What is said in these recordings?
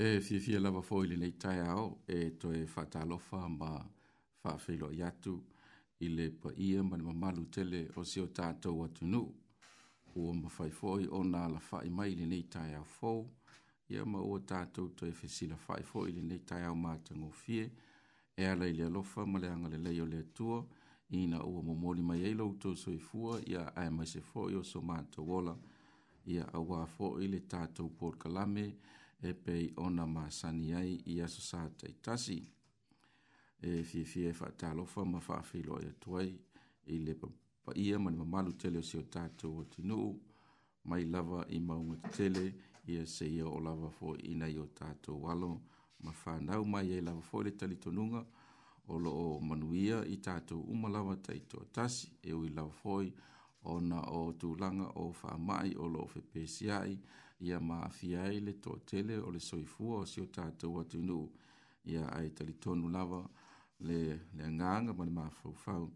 e fie fie lava foi le nei tai ao e to e fatalofa ma fa filo yatu i le pa ia ma ma malu tele o se o tato watu nu o ma fai foi o na la fa i mai le nei tai ao fo ia ma o tato to e fesila fai foi le nei tai ao ma tango fie e ala i le alofa ma le anga le leio le tua i na ua momori mai eilo uto so i fua ia ae mai se foi o so ma to wola ia a wā fo i le tato por kalame ia e pei ona ma saniai ai i aso sa taitasi. E fie fie fa e talofa ma fa filo e tuai i le pa ia ma ni mamalu tele o si o tatu o tinu mai lava i maunga tele i a se ia o lava fo i nei o tatu walo ma fa nau mai e lava fo le talitonunga o lo o manuia i tatu umalawa taito tasi e ui lava foi i ona o tūlanga o wha mai o lo fe pesiai ia maafia ai le tō tele o le soifua o si o tātou atu nu ia ai tali tonu lava le, le nganga ma le mafaufau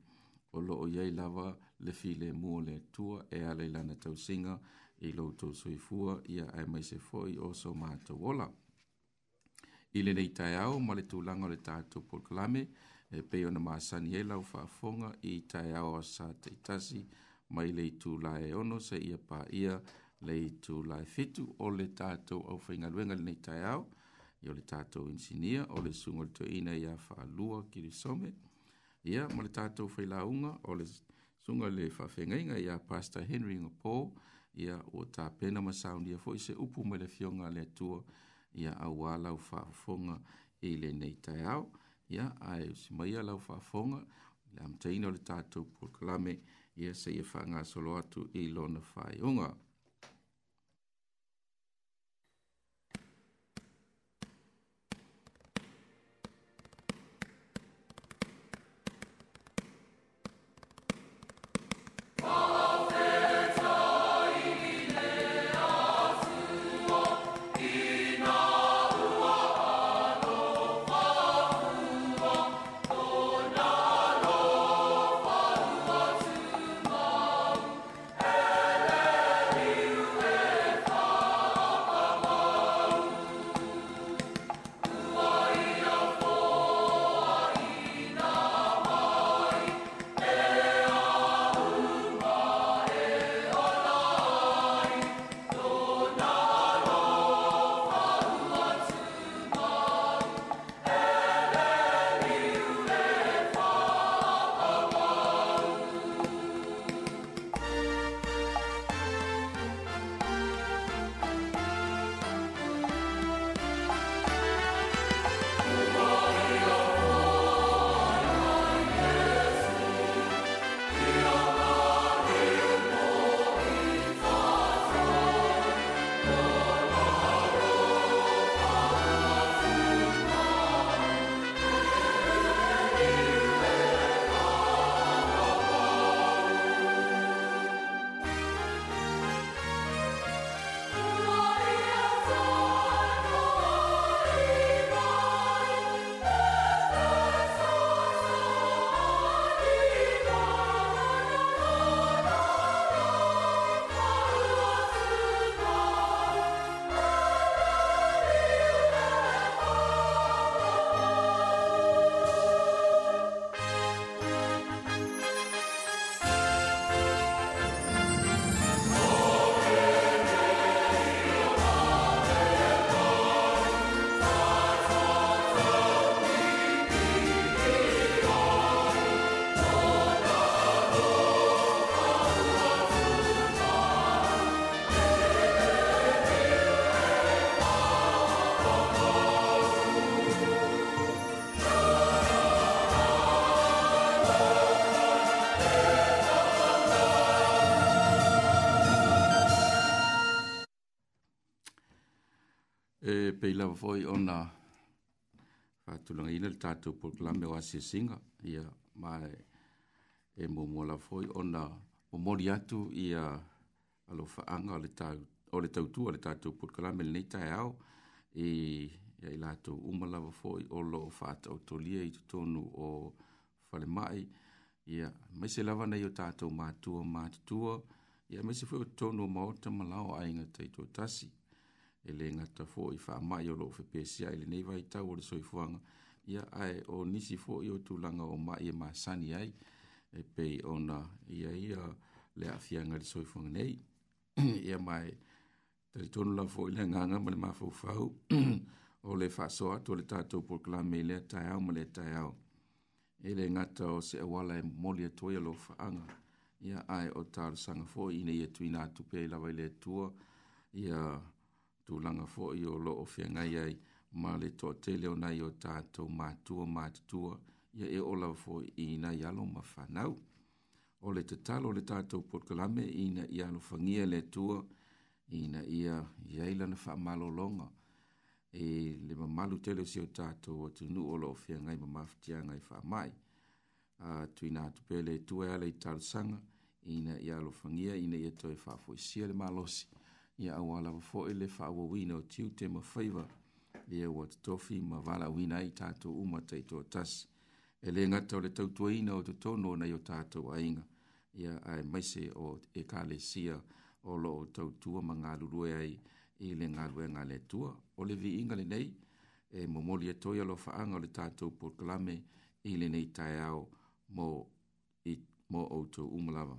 o lo o iei lava le fi le mua le tua e ale lana tau singa i lo tō soifua ia ai mai se foi o so mātou ola. I le nei tai au ma le tūlanga o le tātou polkalame e peo na maasani e lau whaafonga i tai au a sa teitasi mm -hmm. mai le itulae ono seʻia paia le itulae fitu o le tatou aufaigaluega lenei taeao i o le tatou insinia o le suga ia le toeina iā faalua kilisome ia ma le tatou failauga o le suga le faafegaiga iā pasta henry gapol ia ua tapena ma saunia foʻi se upu mai le fioga a le atua ia auā lau faafofoga i lenei taeao ia ae usimaia se maia lau le amataina o le tatou ia ia se ia faagasolo atu i lona faaiʻuga lava foi ona fatulagaina le tatou proklame o asiasiga ia ma e muamua lava foi ona momoli atu ia alo faaga o le tautua le tatou proklame lenei taeao i ai latou uma lava foi o loo faataotolia i totonu o falemaʻi ia mai se lava nei o tatou matua matutua ia mai se foi o totonu o maota ma lao aiga taitoatasi e le ngata fo i wha mai o loo whepesia i e le nei vai tau o le soifuanga ia ae o nisi fo i o tūlanga o mai e mai sani ai e pei ona ia ia le athianga le soifuanga nei ia mai tari tonu la fo i le nganga ma le mafau o le wha soa to le tātou porkala me le tai au ma le tai au e le ngata o se awala e molia toia lo whaanga ia ae o tāru sanga fo i ne ia tuina atu pei lawa i le tua ia yeah tulanga fo i o lo o whiangai ai, ma le toa te leo nai o tātou mātua mātua, ia e o lau fo i na i alo ma whanau. O le te talo le tātou potkalame i na i alo whangia le tua, i na ia i eilana wha malo longa. E le ma malu te leo si o tātou o tu nu o lo o whiangai ma mafitiangai wha mai. A tui nā tu pele tua e ala i tarusanga, i na i alo whangia, i na ia e toi wha fo i le malosi ia aua lava foʻi le faauauina o tiu te mafaiva ia ua totofi ma valaauina ai tatou uma taʻitoa tasi e lē gata o le tautuaina o totonu onai o tatou aiga ia ae maise o ekalesia o loo tautua ma galulue ai i le galuega a le atua o le viiga lenei e momoli atoi e alofaaga o le tatou proklame i lenei taeao mo outou uma lava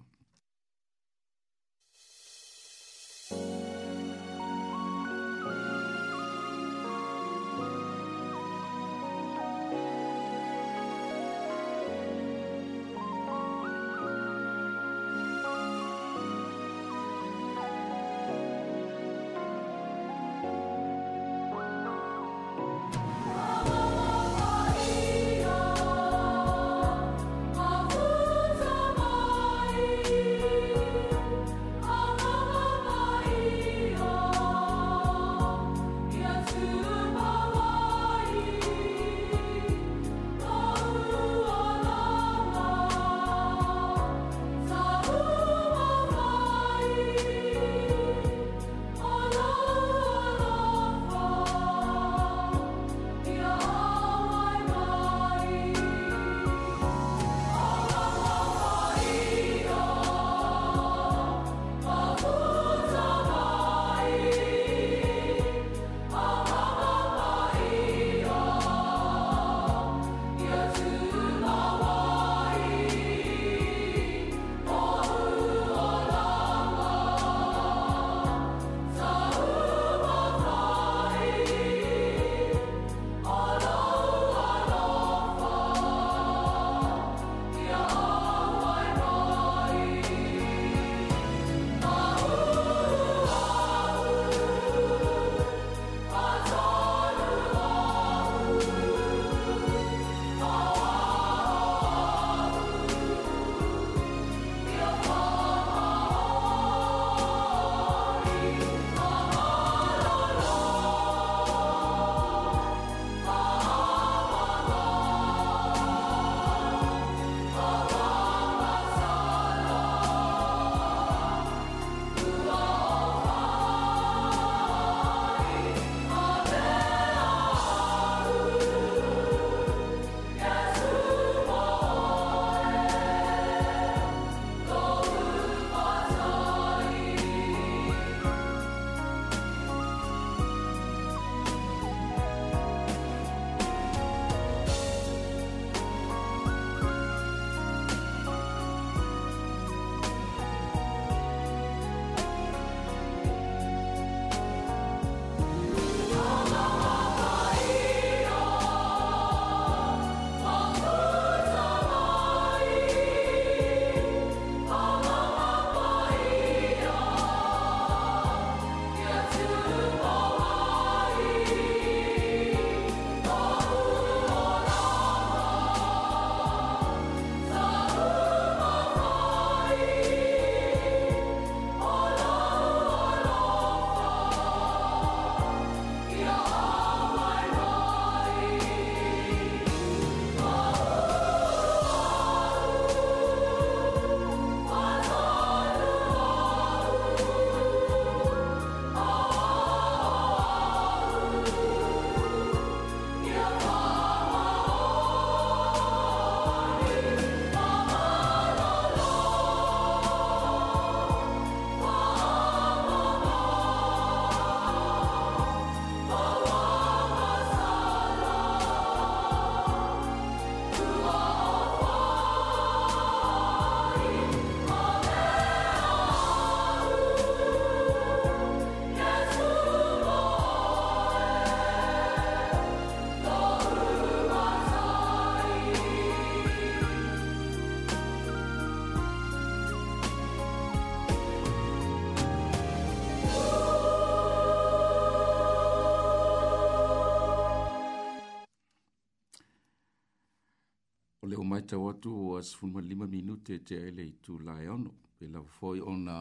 e tau atu o asifunma lima minute te aile i tu lai ono. Pe lau foi ona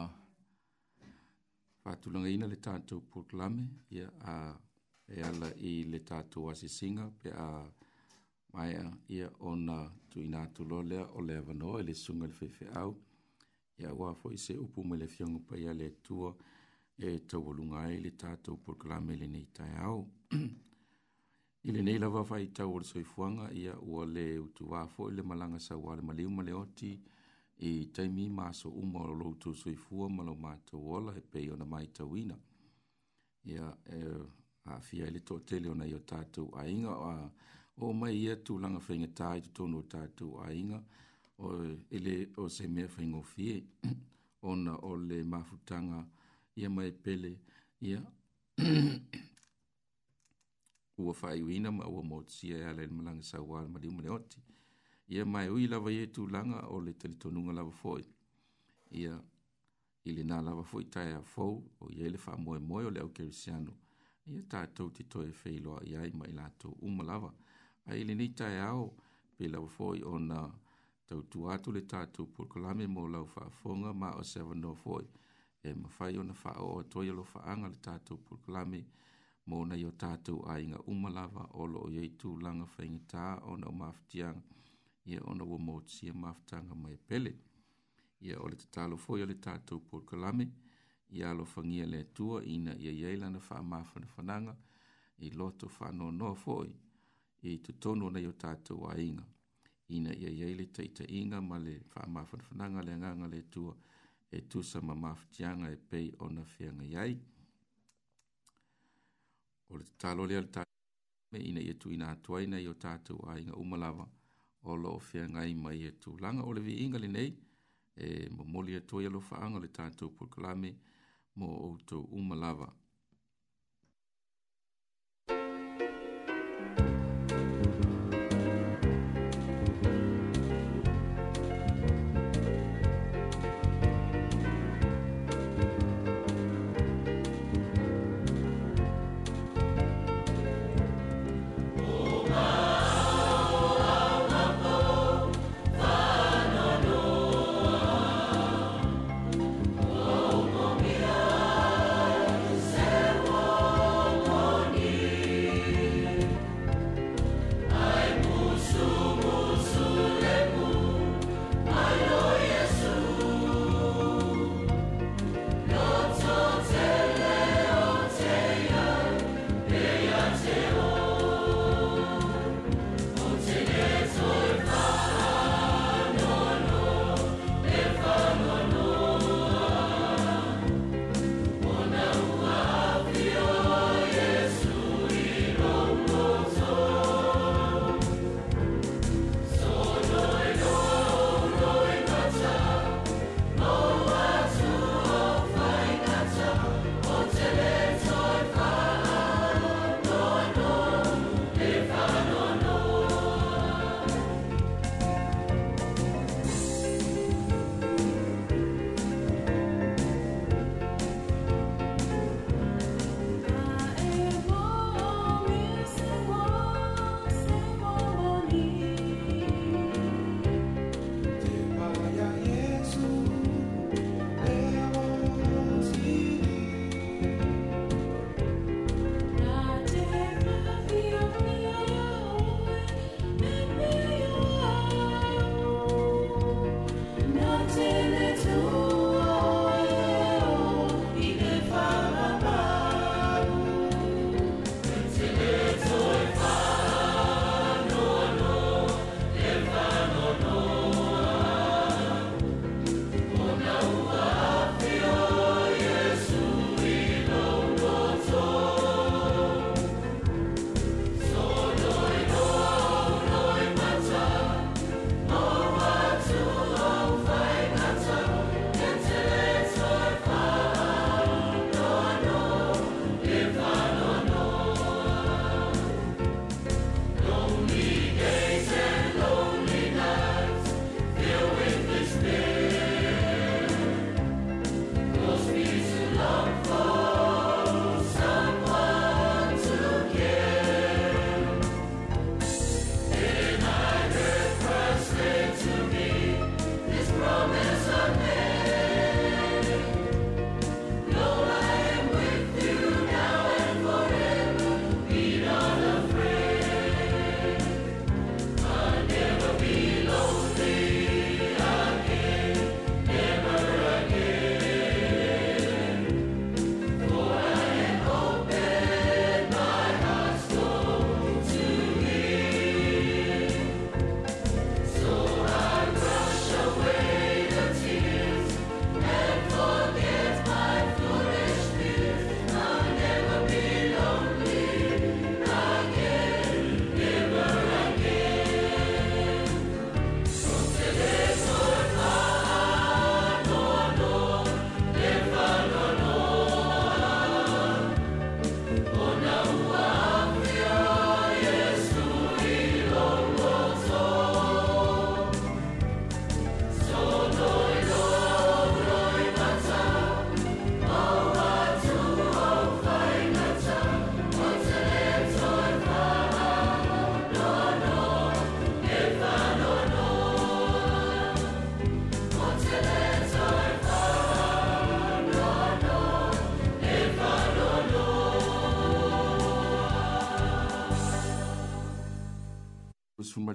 fatulanga ina le tātou proklame ia a e ala i le tātou asi singa pe a mai a ia ona tu ina atu lo lea o lea vano e le sunga le fefe au. Ia wā foi se upu me le fiongu pa ia le tua e tau alunga ai le tātou proklame le nei tai au. I le nei lava vai tau o le soifuanga ia ua le utu wafo i le malanga sa wa le maliu male oti i taimi maso umo o lo utu soifua ma lo mata wola e pei ona mai tawina. Ia e, a fia ele to tele ona i o tatu a inga a, o mai ia tu langa whainga tai tu tonu o tatu a inga o ele o se mea whainga o fie ona o le mafutanga ia mai pele ia ua faaiuina ma ua motusia e ale malaga saua le maliuma le oti ia mae ui lava iai e tulaga o le talitonuga lava foi ia i lenā lava foi tae afou o iai le faamoemoe o le au kerisiano ia tatou te toe feiloaʻi ai ma i latou uma lava ae i lenei taeao pe lava foi ona tautua atu le tatou polokalame mo lau faafoga ma o se avanoa foi e mafai ona faaoo atoi alofaaga le tatou polokalame mo na yo tatu ai nga umalava olo o yei tu langa whaingi tā o na umaftiang ia o na wamotsi a maftanga mai pele. Ia o le te talo fo yo le tatu pol kalame ia lo fangia le tua ina ia yeila na wha mafa na whananga i loto wha no noa foi i tu tonu na yo tatu ai nga ina ia yeile ta ita inga ma le wha mafa na whananga le nganga le tua e tusa ma maftianga e pei o na whianga yei o le tatalo lea le tatou ina ia tuuina atuaina i o tatou aiga uma lava o loo feagai mai e tulaga o le viiga lenei e momoli atua ia lo faaga o le tatou pulkalame mo outou uma lava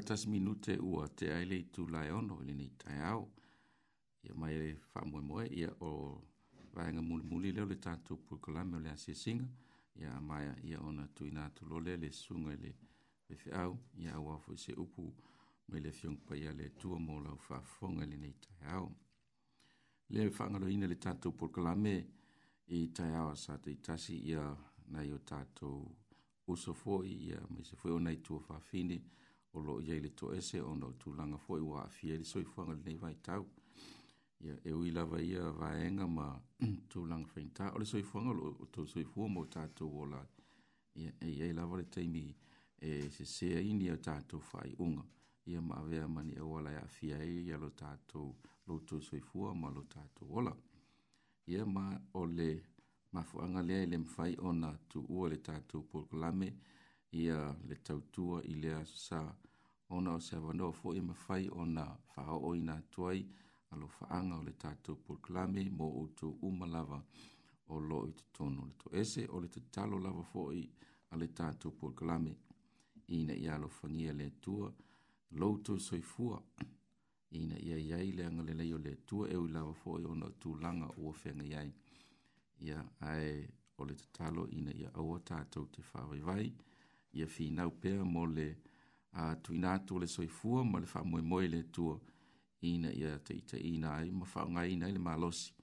tas minute ua te aile i tū lai ono ili ni tai au. Ia mai e whamoe moe ia o vaenga muli muli leo le tātou pukulame o le ase singa. Ia mai ia ona tu ina tu lole le sunga le wefe au. Ia au afu se upu mai le fiong pa ia le tua mō lau whafonga ili ni tai au. Le whangaro ina le tātou pukulame i tai au sa te itasi ia nei o tātou uso fōi ia mai se fōi o nei tua whafine ia o lo ia ile toese ona o tulaga foi ua aafia i le soifuaga lenei vaitau ia e ui lava ia vaega ma tulaga faita o le soifuaga lo to soifua mo tatou ola ia e eiai lava le taimi e sesea ini a tatou faaiʻuga ia ma avea mani auala e aafia ai e ia lo tatou loutou soifua ma lo tatou ola ia ma o le mafuaga lea i le mafai ona tuua le tatou polokalame ia le tautua i lea sasā ona o se avanoa foʻi e mafai ona faaoo ina atu ai alofaaga o le tatou proklame mo outou uma lava o loo i totonu le toese o le tatalo lava foʻi a le tatou proklame ina ia alofagia le atua loutou soifua ina ia i ai le agalelei o le atua eu i lava foʻi ona o tulaga ua feagai ai ia ae o le tatalo ina ia aua tatou te faavaivai ia finau pea mo le uh, tuina atu le soifua mo le faamoemoe le atua ina ia ina ai ma faaaogāina ai le malosi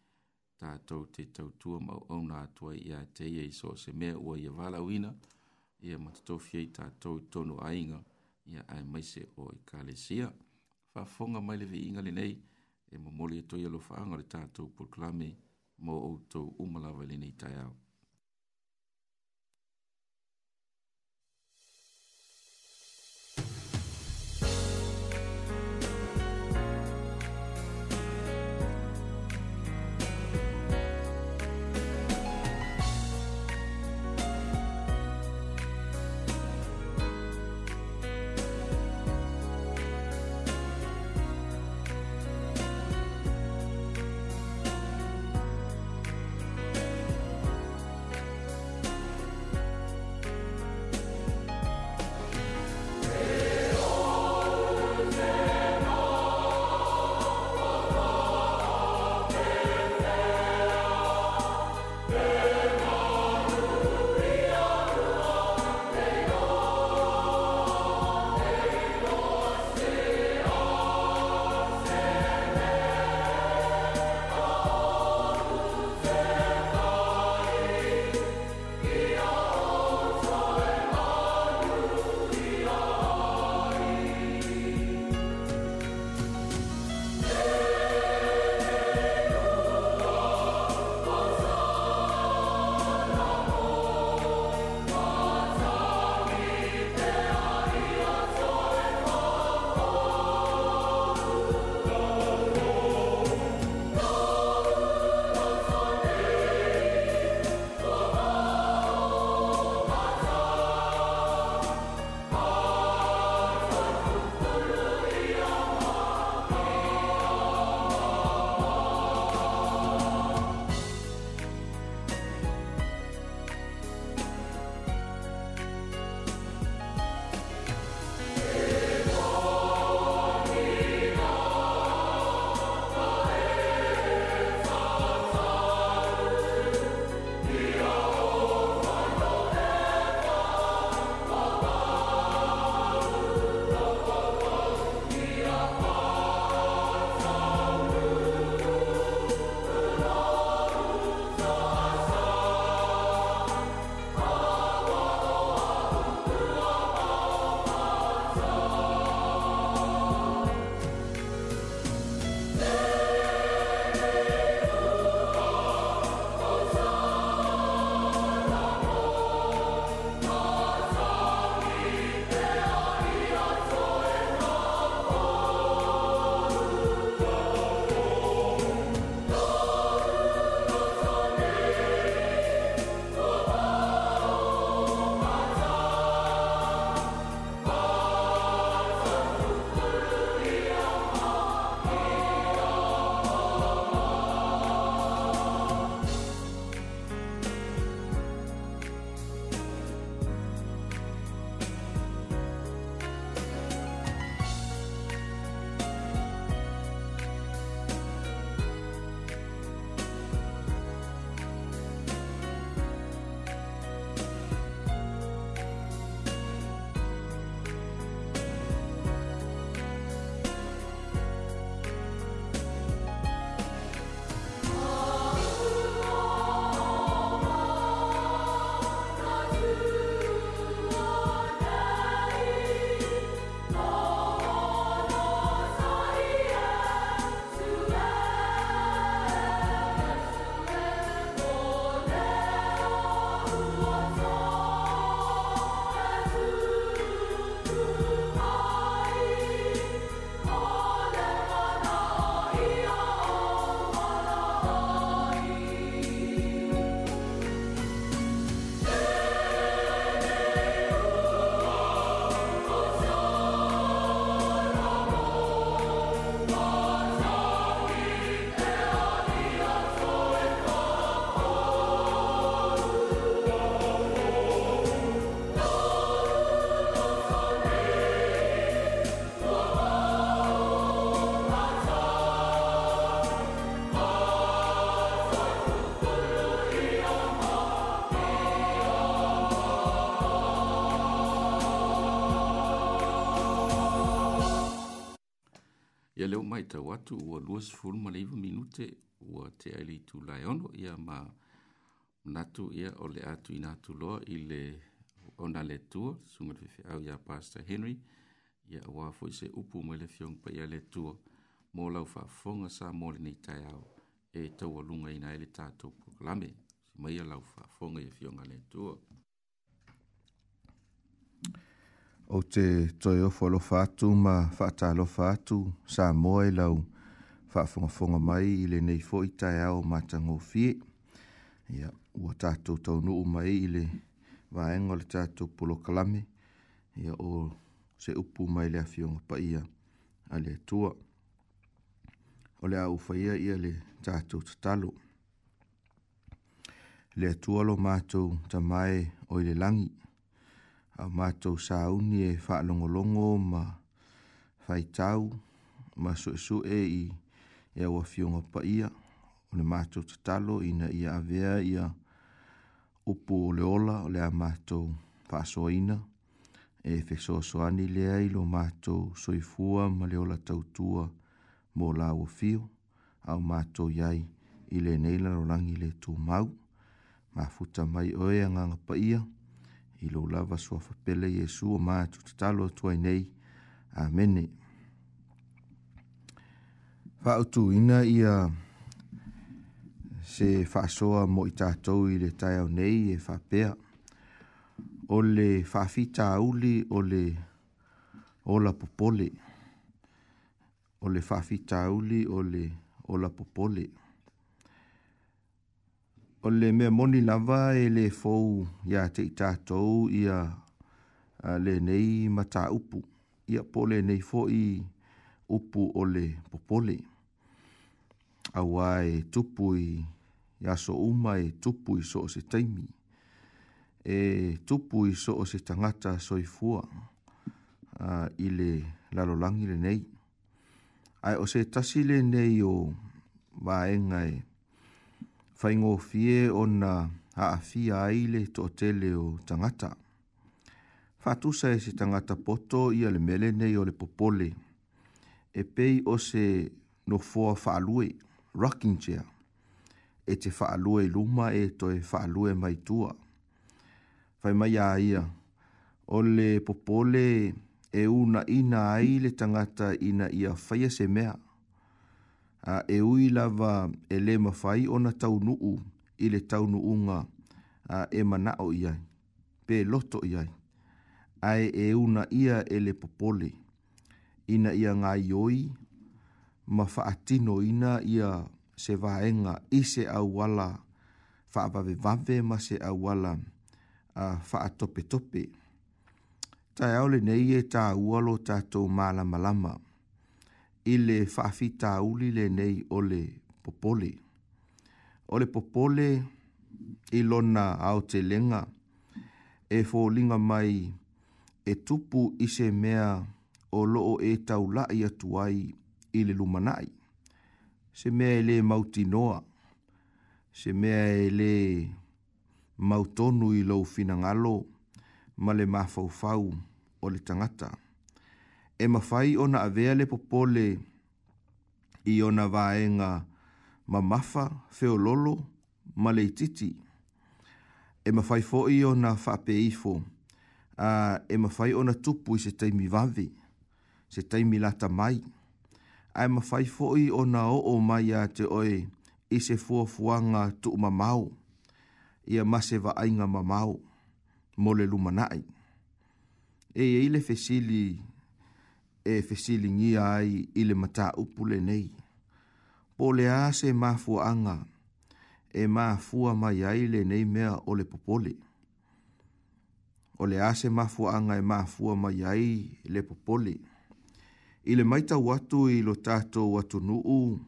tau te tautua ma auauna atu ai iā te ia i so o se mea ua ia valaauina ia ma totofi ai tatou i tonu aiga ia ae maise o ekalesia faafofoga mai le veiga lenei e momoli atoi e alofaaga o le tatou proklame mo outou uma lava i lenei taeao tau atu ua luas fulu ma leiva minute ua te aili tu lai ono ia ma natu ia o le atu ina atu loa i le ona le tua sunga le fefe au ia Pastor Henry ia ua fo se upu mai le fiong pa ia le tua mō lau wha fonga sa mō le nei tai au e tau alunga ina ele tātou proklame si mai ia lau wha fonga ia fionga le tua o te toi o fo lo fatu ma fata lo fatu sa moe lau fafunga funga mai i le nei fo itai au matango fie. Ia, ua tātou tau nuu mai i le vaenga le tātou pulo kalame. Ia, o se upu mai le afionga pa ia a le tua. O le au faia ia le tātou tatalo. Le tua lo mātou tamae o i le langi au mātou sā uni e whaalongolongo ma whaitau, ma sue sue i e awa fionga pa ia, o le mātou tatalo ina ia avea ia upu o le ola o le a mātou whaasoina, e fe soani lea i lo mātou soifua ma le ola tautua mō la o fio, au mātou iai i le neila rolangi le tū mau, ma futa mai oe anganga pa ia, i lo lava sua fapele Yesu o maa tutatalo atua i nei. Amene. Fautu ina ia se fasoa mo i tātou i le tai au nei e fapea. O le fafita auli o le ola popole. O le fafita auli o le ola popole. O le fafita auli o le ola popole o le mea moni lava e le fau ia te i tātou ia a, le nei mata upu. Ia po le nei fo i upu o le popole. Awa e tupu i aso uma e tupu i so o se taimi. E tupu i so o se tangata soifua a, i le lalolangi le nei. Ai o se tasile nei o vaenga e nei faingo fie o na haafia ai le toʻatele o tangata. faatusa e se tangata poto ia le mele nei o popole e pei o se nofoa faalue rocking chair e te faalue i luma e toe faalue mai tua fai mai ia ole popole e una ina ai le tagata ina ia faia se mea a e ui lava e le mawhai o na taunuu i le taunuunga a e mana o iai, pe loto iai, a e una ia e le popole, ina ia ngā ioi, ma whaatino ina ia se vaenga i se wala, whaabave vave ma se au wala, a whaatope tope. Tai aule nei e tā ualo tātou mālama lama, ile fafita uli le nei ole popole. Ole popole ilona au te lenga e fo linga mai e tupu i se mea o loo e tau lai i le lumanai. Se mea ele mauti noa, se mea ele mautonu i lou finangalo ma le mafaufau o le tangata e mawhai o na avea le popole i o na vaenga ma mafa, feololo, ma leititi. E mawhai fo i o na whape ifo, a e mawhai o na tupu i se teimi vavi, se teimi lata mai. A e mawhai fo i o na o o mai a te oe i se fuafuanga tu mamau, i a mase vaenga mamau, mole lumanai. E eile fesili e fesilingi ai i le mata upule nei. Po le a mafua anga, e mafua mai ai le nei mea o le popole. O le a mafua anga e mafua mai ai le popole. I le maita watu i lo tātou watu nuu,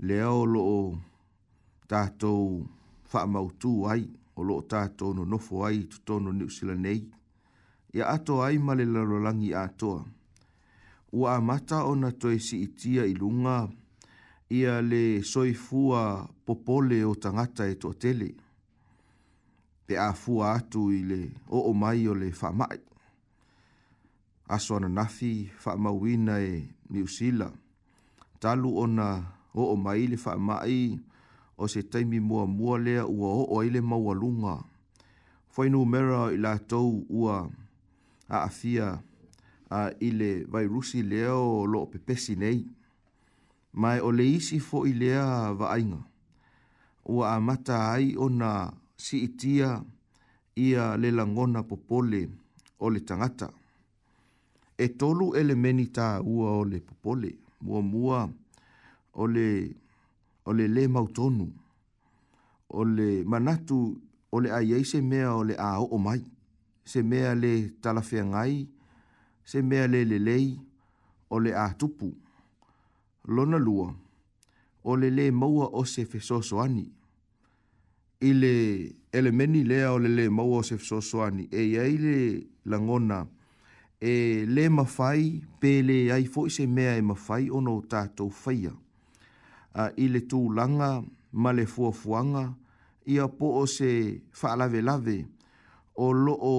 le o lo tātou whaamautu ai, o lo tātou no nofo ai tutono niusila nei. Ia ato ai male lalolangi atoa ua amata ona toe si itia i lunga, ia le soifua popole o tangata e toa tele. Pe a fua atu i le o o mai o le whamai. Aso ana nafi whamawina e niusila. Talu ona o o mai le whamai o se taimi mua mua lea ua o o ile maualunga. Whainu mera i la tau ua a afia a ile vai rusi lea o lo pepesi nei. Mai o le isi fo i lea va ainga. Ua a mata ai o na si itia ia le langona popole o le tangata. E tolu ele meni ta ua o le popole. Mua mua o le, o le le mautonu. O le manatu o le aiei se mea o le a o mai. Se mea le talafea ngai se mea lelelei o le a tupu. Lona lua, o le le maua o se fesosoani. I le elemeni lea o le le maua o se fesosoani, e iai le langona, e le mafai pe le ai fo se mea e mafai o no tātou whaia. A i le tū langa ma le fuafuanga, ia po o se whaalave lave o lo o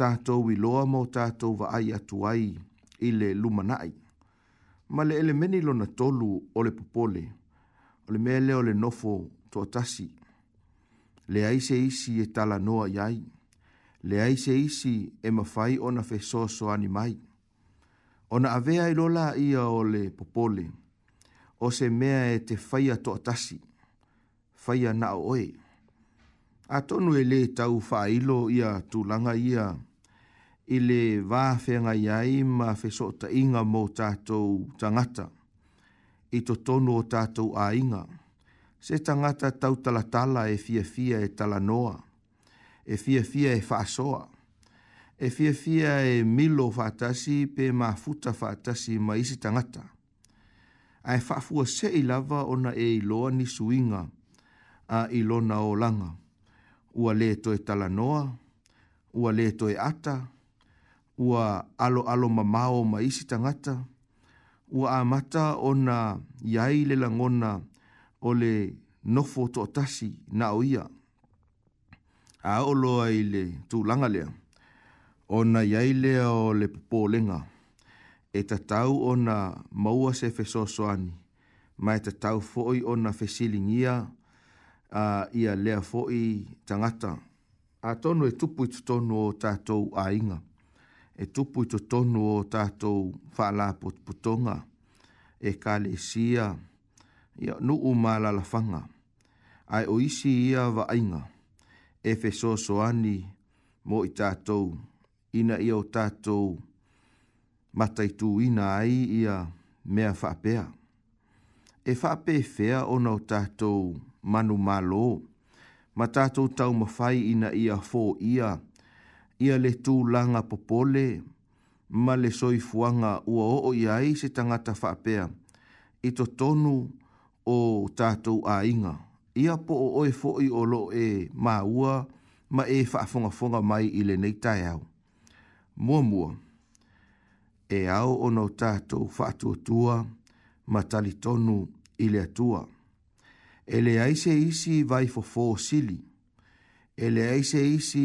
tātou i loa mō tātou wa ai atu ai i le lumanai. Ma le elemeni lo na tolu o le popole, o le mele o le nofo tō tasi. Le aise isi e tala noa iai, le aise isi e mawhai o na fesoso ani mai. O na avea i lola ia o le popole, o se mea e te whaia tō tasi, whaia na oe. A tonu e le tau whaailo ia tūlanga ia, i le wāwhenga iai ma whesok ta inga mō tātou tangata i to tono o tātou a inga. Se tangata tau talatala e fia fia e talanoa, e fia fia e whaasoa, e fia fia e milo whaatasi pe mā futa whaatasi ma isi tangata. Ai whaafua se i lava ona e iloa ni suinga a ilona o langa. Ua le to e talanoa, ua le to e ata, ua alo alo mamao ma isi tangata, ua amata ona yai le langona ole nofo to tasi na oia. A olo ai le tu langalea, ona yai lea o le popo lenga, e tatau ona maua se feso soani, ma e tatau foi ona fesilingia a ia lea foi tangata. A tonu e tupu i tutonu o tatou a inga e tupu i to tonu o tātou whālā putputonga, e kāle sia, ia nuu u mālalafanga, ai o isi ia wa ainga, e fe so ani mo i tātou, ina ia o tātou, matai tū ina ai ia mea whapea. E whape fea ona o tātou manu mālo, ma tātou tau mawhai ina ia fō ia, ia le tūlanga popole, ma le fuanga ua oo ia i se tangata whapea, i to tonu o tātou ainga. Ia po o oe fo'i o lo e maua, ma e whaafongafonga mai i le nei tai au. Mua mua, e au ono tātou whaatua tua, ma tali tonu i le atua. E aise isi vai fo fo sili, Ele le aise isi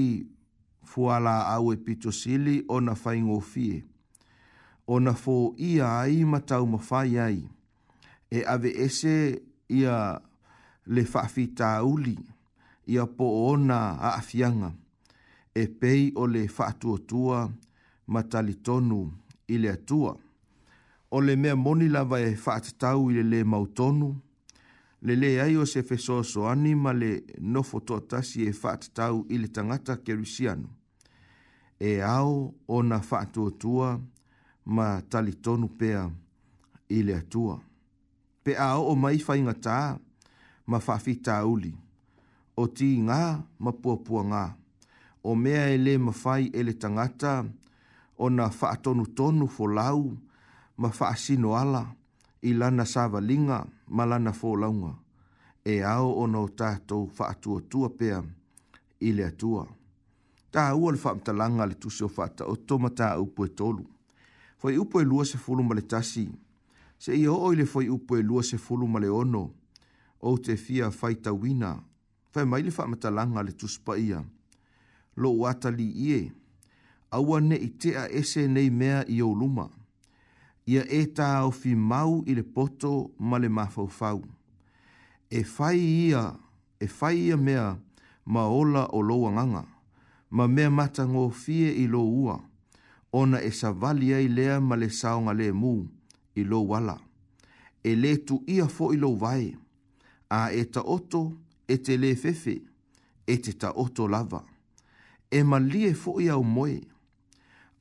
fuala au e pitosili o na whaingofie. O na fō ia ai matau mawhai ai, e ave ese ia le whaafita uli, ia po o na aafianga, e pei o le whaatuatua matalitonu i le atua. O le mea moni lava e whaatatau i le le mautonu, le le ai o se fe soso ani ma le nofo tasi e fat tau i le tangata kerisianu. E ao ona na fatu tua ma talitonu pea ile tua atua. Pe ao o mai fai ngata ma fafi tauli. O ti ngā ma puapua ngā. O mea e, e le ma fai e tangata ona na fatonu tonu fo lau ma faasino ala i sava linga malana fō launga, e ao o nō tātou whaatua tua pea i lea tua. Tā ua le whaamta langa le tuse o whaata o tō mata upo e tolu. Foi upo e lua se fulu male tasi, se i o le foi upo e lua se fulu male ono, o te fia whai tawina, whai mai le whaamta langa le tuspa ia. Lo wata li ie, aua ne i tea ese nei mea i o luma ia e tā o fi mau i le poto ma le mafaufau. E fai ia, e fai ia mea ma ola o loa nganga, ma mea mata ngō fie i lo ua, ona e sa vali ai lea ma le saonga le mū i lo wala. E le tu ia fo i lo vai, a e ta oto e te le fefe, e te ta oto lava. E ma e fo i au moe,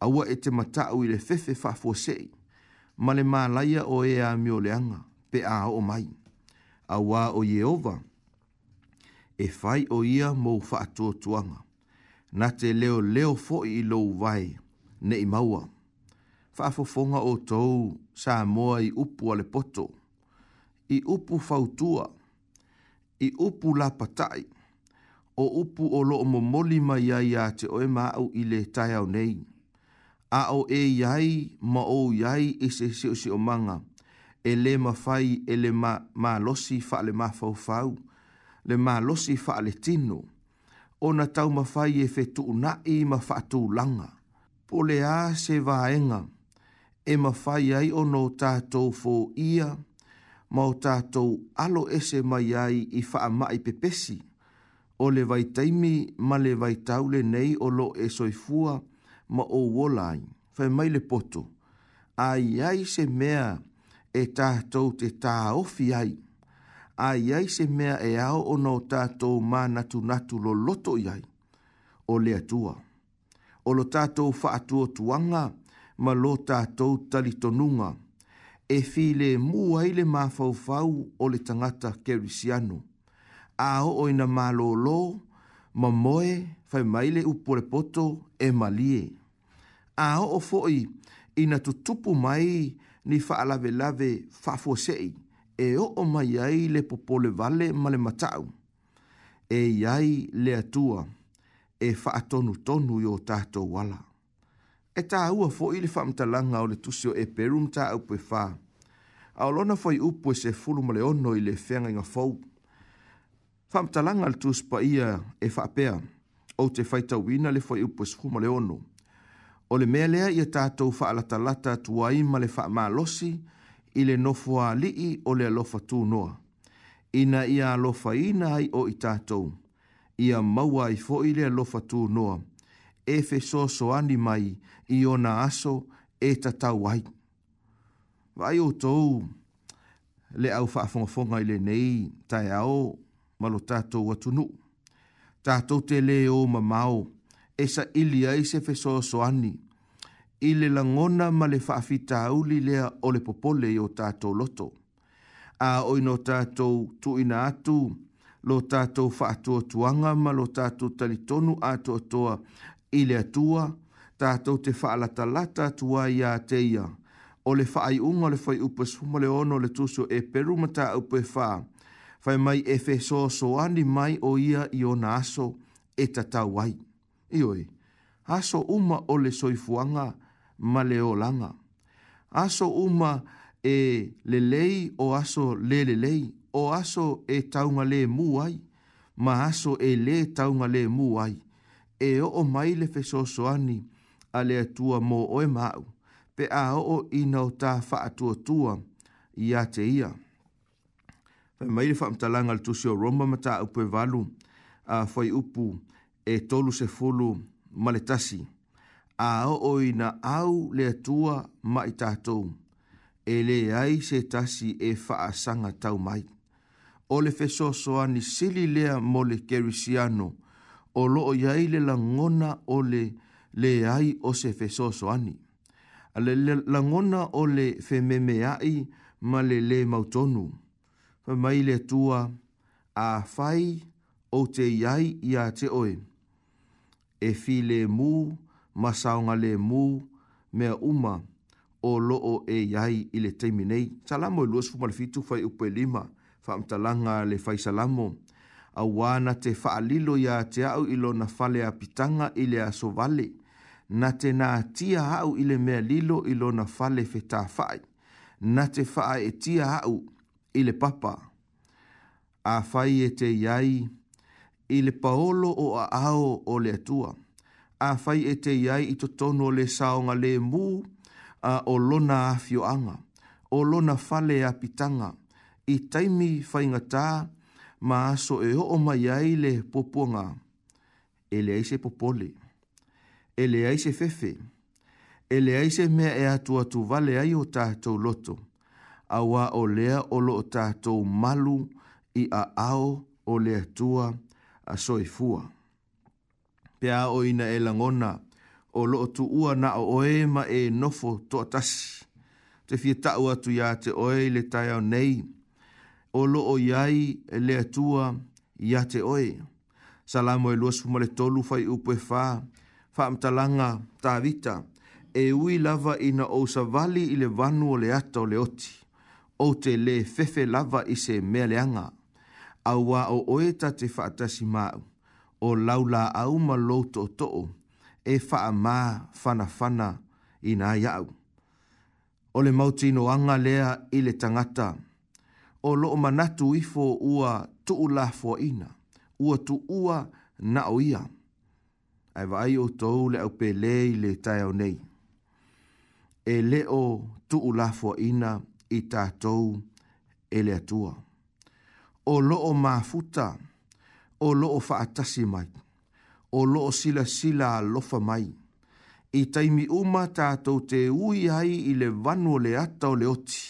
a ua e te matau i le fefe fa fosei, ma le malaia o e a mioleanga pe a o mai. A wā o Yehova, e fai o ia mou whaatua tuanga. Na te leo leo fo i lou vai, ne i maua. Whaafofonga o tou sa moa i upu ale poto. I upu fautua, i upu la patai. O upu o loo momolima ia ia te oema au i le tai au nei a o e yai ma o yai e se se o se o manga. E le ma fai e le ma, ma losi fa le ma fau fau. Le ma losi fa le tino. O na tau e ma fai e fe na i ma fa tu langa. Po le a se vaenga. E ma fai ai o no tatou fo ia. Ma o tatou alo e se ma yai i fa ma i pepesi. O le vai taimi ma le vai le nei o lo e soifua. fua ma o wolai, fai mai poto. Ai ai se mea e tātou te tā ofi ai. Ai ai se mea e ao o no tātou mā natu natu lo loto i ai. O lea tua. O lo tātou whaatua tuanga, ma lo tātou talitonunga. E file mu ai le mā fau fau o le tangata kerisiano. A o ina mā lo, lo, ma moe fai maile upore poto e malie. A o o foi ina tutupu mai ni fa alave lave fa fosei e o o mai ai le popole vale ma le matau. E iai le atua e fa atonu tonu yo tato wala. E ta ua foi le fa mtalanga o le tusio e peru mta au pe fa. A olona foi upo e se fulu ma le ono i le fenga inga fau faamatalaga le pa ia e faapea ou te faitauina le foi upu esufuma le ono o le mea lea ia tatou faalatalata tuai ma le faamalosi i le nofo ali'i o le alofa tunoa ina ia alofaina ai o i tatou ia maua ai fo'i le alofa tunoa e fesoasoani mai i ona aso e tatau Vai o tou, le au faafogafoga i lenei taeao ma lo tātou atunu. Tātou te leo ma mau, e sa ili ai se feso soani, i le langona ma le whaafita auli lea o le popole i o tātou loto. A oino tātou tu ina atu, lo tātou whaatua tuanga ma lo tātou talitonu atua toa i le atua, tātou te whaalata lata tua i a teia, o le whaai unga le whai upa sumale le tuso e peru ma tā upa fai mai e fe so so ani mai o ia i o na aso e tatau ai. Ioi, aso uma o le soifuanga ma le o langa. Aso uma e lelei o aso lelelei, o aso e taunga le mu ai, ma aso e le taunga le mu ai. E o o mai le fe so so ani a le atua mo oe mau, pe a o ina o ta faa tua tua i a te ia. Ia mai le faamatalaga le tusi o roma mata taupu e valu a fai upu e tolu se fulu maletasi. le tasi a oo ina au le atua ma i tatou e leai se tasi e faasaga tau mai o le fesoasoani sili lea mo le kerisiano o loo iai le lagona o le leai o se fesoasoani a le langona o le fememe ai ma le lē mautonu pa mai le tua a fai o te iai i a te oi. E fi le mū, masaunga le mū, mea uma o loo e iai i le teimi nei. Salamo e luas fuma le fitu fai upe lima, whaamtalanga le fai salamo. A wana te faalilo ia te au ilo na fale a pitanga i le aso vale. Na te nā tia au i le mea lilo ilo na fale fetā fai. Na te faa e tia au i le papa. A fai e te iai i le paolo o a ao o le atua. A fai e te iai i to tono le saonga le mu a o lona a fioanga. O lona fale a pitanga. I taimi fai ngatā ma aso e o mai ai le popuanga. Ele aise popole. Ele aise fefe. Ele aise mea e atua tu vale ai o tātou loto. loto awa o lea o lo tātou malu i a ao o lea tua a soifua. Pea o ina e langona o lo tu ua na o oema e nofo to atasi. Te fia tau atu ya te oe le tai au nei. O lo o yai e lea tua ya te oe. Salamo e luas fumale tolu fai upe fa. Fa amtalanga ta vita. E ui lava ina ousa vali ile vanu o le ata o le oti o te le fefe lava i se mea leanga, au o oeta te whaatasi mau, o laula au ma loto to'o, e wha'a mā whana whana i nā iau. O le mauti no anga lea i le tangata, o lo loo manatu ifo ua tu'u la fua ina, ua tu ua na o ia. Ai wa ai o tou le au pe le tai au nei. E leo tu'u la fua ina, ua i tātou e le atua. O loo mafuta, o loo faatasi mai, o loo sila sila lofa mai, i taimi uma tātou te ui hai i le vanu le ata o le oti,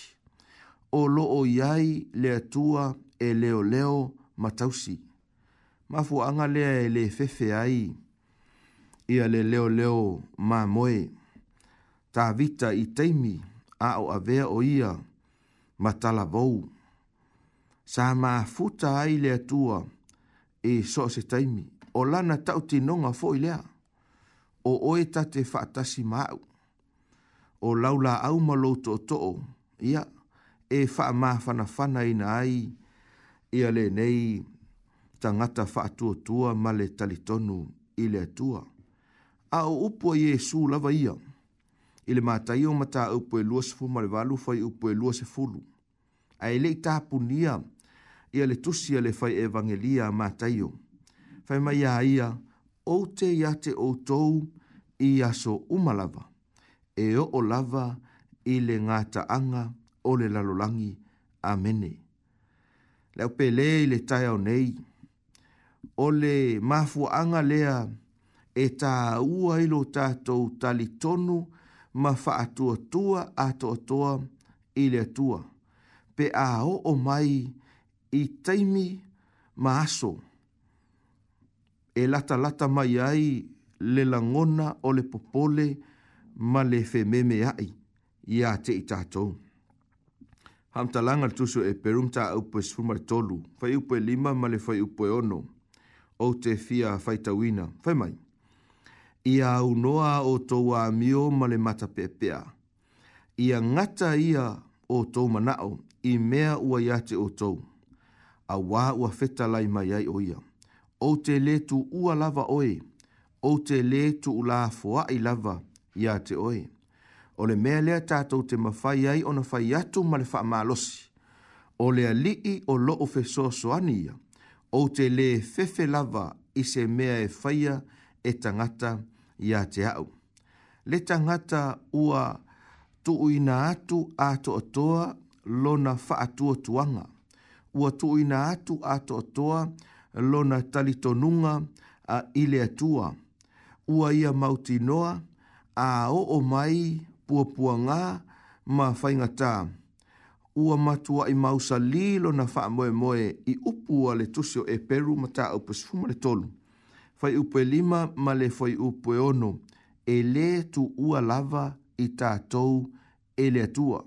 o loo iai le tua e leo leo matausi. Mafu anga lea e le fefe ai, ia le leo leo mā moe, tā vita i teimi a o avea o ia, ma talavou. Sa maa futa ai lea tua e so se taimi. O lana tau tinonga fo i lea. O oe ta te whaatasi mau. O laula au malo to to'o. Ia, e fa ma whana whana ina ai. Ia le nei, ta ngata wha tua tua ma le talitonu i lea tua. A o upua Jesu lava ia. Ia i le mātai o mata au poe lua se fuma walu fai au poe lua se fulu. A ele i tāpunia i le tusia le fai evangelia mātai o. Fai mai a ia, o te ia te o tou i aso umalava. E o o lava i le ngāta anga o le lalolangi. Amene. Leo pele i le tai au nei. O le mafuanga lea e tā ua ilo tātou talitonu ma faatua tua a toa toa i tua. Pe a o o mai i taimi ma aso. E lata lata mai ai le langona o le popole ma le fememe ai i a te i tātou. Hamta langal tusu e perumta au upo e sfumare tolu, fai upo lima ma le fai upo ono, o te fia fai tawina, fai mai ia au noa o tou a mio male mata pepea. Ia ngata ia o tou manao i mea ua iate o tou. A wā ua feta lai mai ai o ia. O te le tu ua lava oe. O te le tu ula fua i lava iate oe. O le mea lea tātou te mawhai ai o na whai atu male wha malosi. O le alii o lo o feso soani ia. O te le fefe lava i se mea e whaia e tangata ia ia te au. Le tangata ua tuuina atu a toa lona faatua tuanga. Ua tuuina atu a toa lo lona talitonunga a ile atua. Ua ia mauti noa a o o mai puapua ngā ma whaingatā. Ua matua i mausa lilo na wha moe moe i upua le tusio e peru ma tā upus le tolu fai upo lima ma le fai upo e ono, e le tu ua lava i tātou e le atua.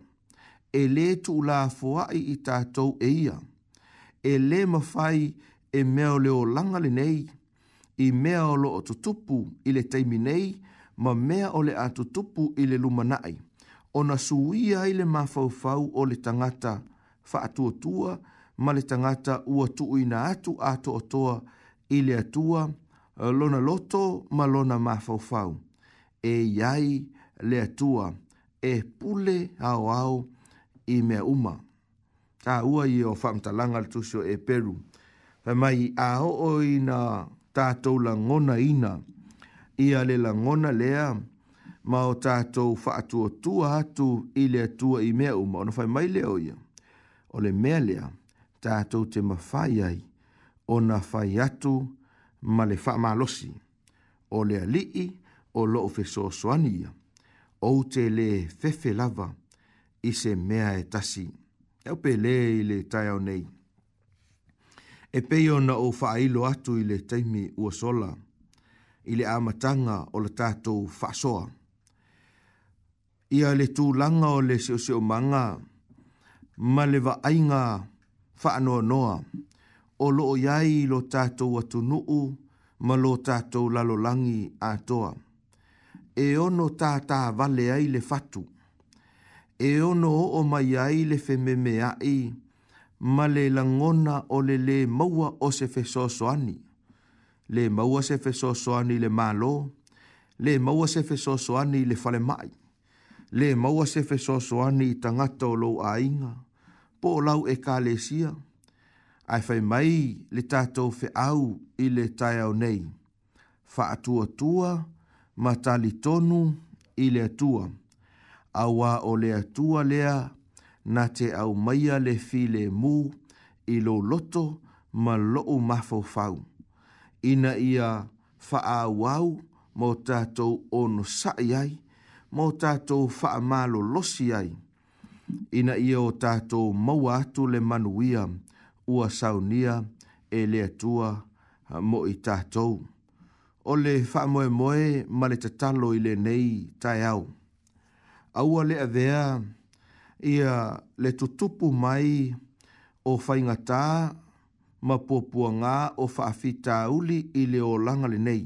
E le tu la fuai i tātou e ia. E le mawhai e mea o leo langa le nei, i mea o lo o tutupu i le teimi ma mea o le a tutupu i le lumanai. Ona suia i le mawhauwhau o le tangata tua, ma le tangata ua ina atu ato atoa i le atua, Eh, lona loto ma lona mafaufau. E iai le tua e pule au au i mea uma. Ta ua i o whamtalanga tusio e peru. Pa mai a hoo i na tātou la ngona ina i ale la ngona lea ma o tātou whaatua tua atu i le atua i mea uma. Ono fai mai leo ia. O le mea lea tātou te mawhaiai o na whai atu ma le faamalosi o le alii o loo fesoasoani soania. ou te lē fefe lava i se mea e tasi e au pelē i le taeao nei e pei ona ou faailo atu i le taimi ua sola i le amatanga o le tatou soa. ia le langa o le siʻosiʻomaga ma le vaaiga noa o loo iai lo tātou atunuu ma lo tātou lalolangi atoa. E ono tātā vale ai le fatu. E ono o o mai ai le fememe ai ma le langona o le le maua o se fesosoani. Le maua se fesosoani le malo. Le maua se fesosoani le fale mai. Le maua se fesosoani i tangata o lo ainga. Po lau e kalesia. Le ai fai mai le tātou fe au i le tai au nei. Fa atua tua, ma tali tonu i le atua. Awa o le atua lea, na te au maia le fi le mu i lo loto ma o mafo fau. Ina ia fa a wau mo tātou ono sai ai, mo tātou fa a malo losi ai. Ina ia o tātou maua atu le manuiam, ua saunia e le atua mo i tātou. O le wha moe moe ma le tatalo i le nei tai au. Aua le avea ia le tutupu mai o whaingatā ma puapua ngā o whaafita uli i le o langa le nei.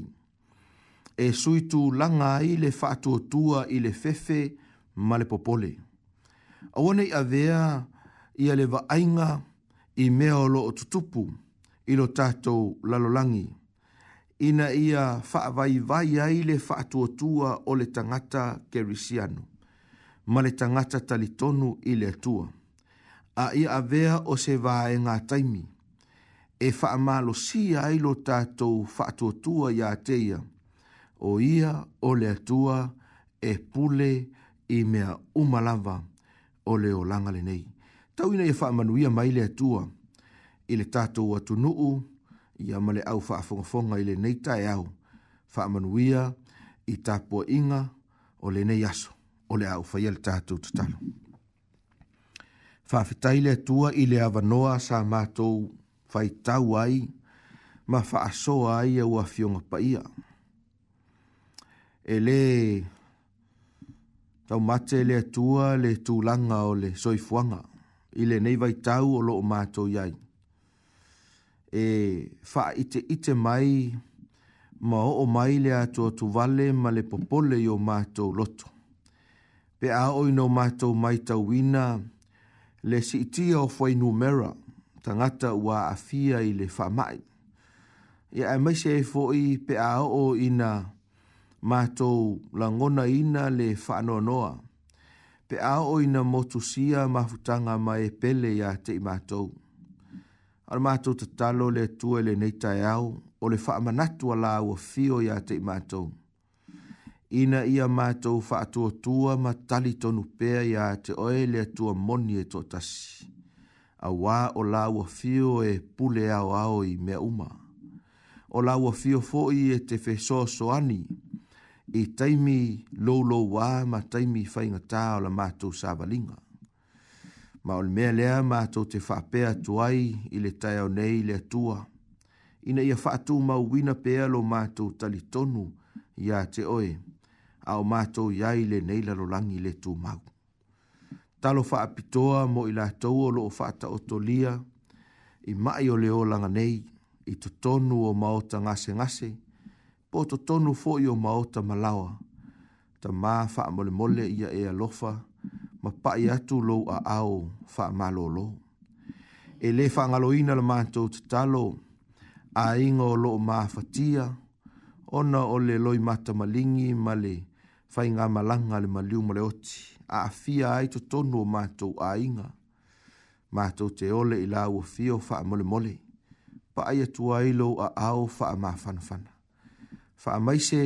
E suitu langa i le whaatuotua i le fefe ma le popole. Aua nei avea ia le vaainga ainga i mea o tutupu i lo tātou lalolangi. Ina ia whaavai vai ai le whaatuatua o le tangata kerisianu, ma le tangata talitonu i le atua. A ia avea o se vae ngā taimi, e whaamalo si ai lo tātou whaatuatua i ateia, o ia o le atua e pule i mea umalava o le o langa le nei tau ina ia whaamanuia mai le atua. I le tātou atu nuu, i male au whaafongafonga i le neita e au. manuia i tāpua inga o le nei aso, o le au whaia le tātou tatalo. Whaafitai le atua i le avanoa sa mātou whai tau ai, ma whaasoa ai au a fionga paia. E le tau mate le atua le tūlanga o le soifuanga ile nei vai tau o lo mātou iai. E wha ite ite mai, ma o o mai le atua tu vale ma le popole i o mātou loto. Pe a oi no mātou mai tau wina, le si iti o fwai numera, tangata ua afia i le wha mai. Ia e mai se e fwoi pe a o ina mātou langona ina le wha noa pe a o ina motu sia mafutanga ma e pele ya te imatou. Ar mātou te talo le tue le neitai au, o le wha amanatu ala ua fio ya te imatou. Ina ia mātou wha atua tua ma tali tonu pea ya te oe le tua moni e tasi. A wā o la ua fio e pule au au mea uma. O la ua fio fo e te fesoso ani, i e taimi loulo wā ma taimi whainga tā o la mātou sāwalinga. Ma o le mea lea mātou te whapea tuai i le tai au nei le atua. Ina ia whaatū mau wina pea lo mātou talitonu tonu ia te oe, au o mātou iai le neila lo langi le tū mau. Talo whaapitoa mo i la tau o loo whaata o to lia, i mai o leo langa nei, i to o maota ngase ngase, po to tonu fo i o maota malawa. Ta mā wha mole mole ia e alofa, ma pai atu lou a au wha malo lo. E le wha ngalo ina la mātou talo, a ingo lo mā fatia, ona o le loi mata malingi male le whai malanga le maliu mole oti, a fia ai to tonu o mātou a inga. Mātou te ole i lau fio fa mole mole, pa ai atu ailo a au wha mā fanfana fa mai se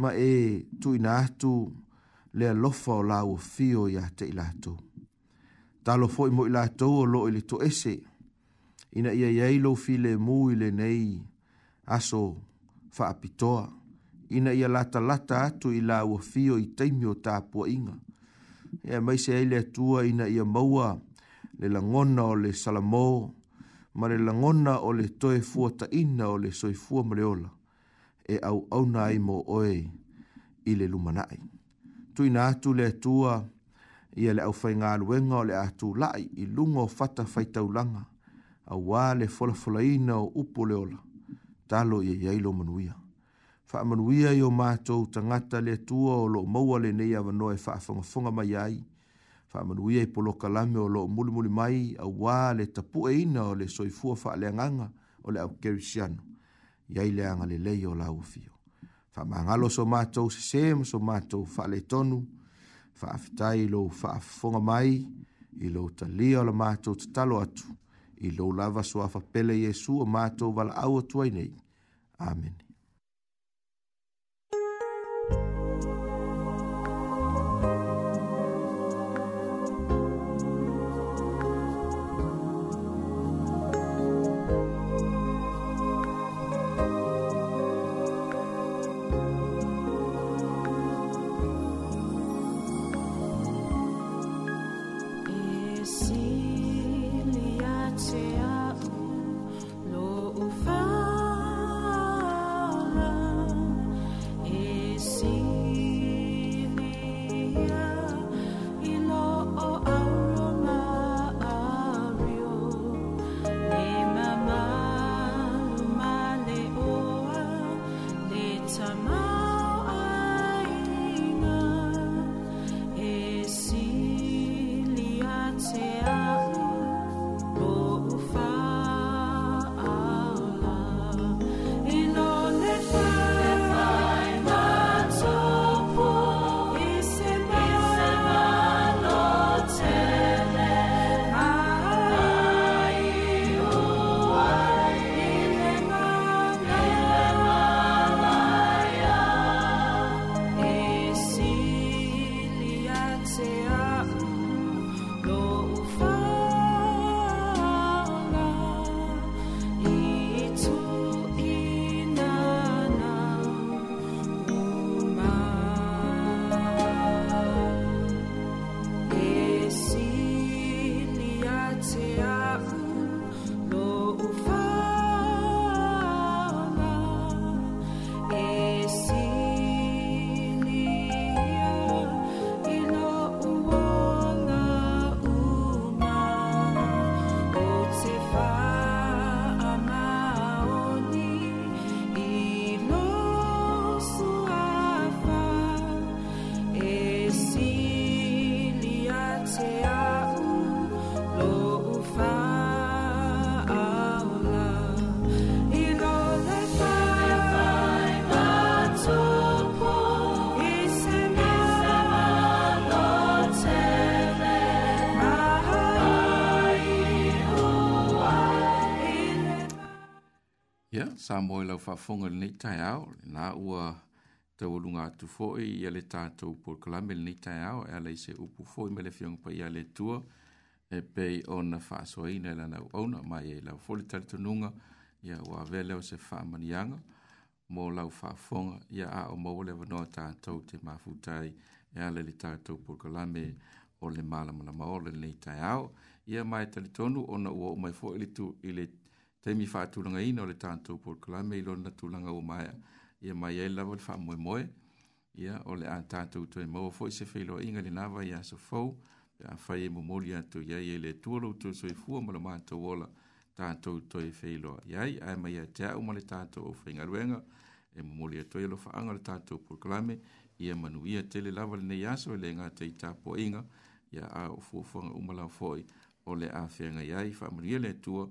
ma e tu ina tu le alofa o la ua fio iā teʻi latou talo foʻi mo i latou o loo e i le toʻese ina ia i ai lou filemū i lenei aso faapitoa ina ia lata lata tu la ua fio i taimi o tapuaʻiga ia mai se ile tu ina ia maua le langona o le salamo ma le langona o le toe fuata ina o le soifua ma le ola e au au nai mo oe i le lumanai. Tui nā tu le tua i le au fai ngā luenga o le atu lai i lungo fata fai taulanga a wā le fola o upo le ola talo i e eilo manuia. Wha manuia i o mātou tangata le tua o lo maua le nei avano e wha whangafunga mai ai. Wha manuia i polo kalame o lo mulimuli mai a wā le tapu e ina o le soifua wha le anganga o le au kerisiano ia i le agalelei o laufio faamagalo so matou sesē ma so matou faaletonu faafetai i lou faafofoga mai i lou talia o le matou tatalo atu i lou lava soafapele iesu o matou valaau atu ai nei amene sa moe lau whafonga le nei tai au, nā ua tau alunga atu fōi, ia le tātou pōr kalame le nei tai au, ea lei se upu fōi me le whiong pa ia le tua, e pei o na whaasoa ina e lanau auna, mai e lau fōli tari tununga, ia ua veleo se whaamanianga, mō lau whafonga, ia a o mōu le wanoa tātou te mafutai, ea le le tātou pōr kalame, o le mālamalama o le nei tai au, ia mai tali tonu, ona ua o mai fōi le tu i le tū, te mi fa tu langa ina le tanto por kla me lo na tu langa o mai ia mai ai lava fa moe moe ia o le tanto tu mo fo se fe lo inga le nava ia so fo a fa ye mo ia tu ia ia le tu lo tu so fu mo le ma to wala tanto tu e fe lo ia ai mai ia te o mo le tanto o fe inga luenga e mo mo ia tu lo fa anga le tanto por kla me ia manu ia te le lava le ne ia so e le nga te ta po inga ia a fo fo mo la fo o le a fe nga ia fa mo ia le tu o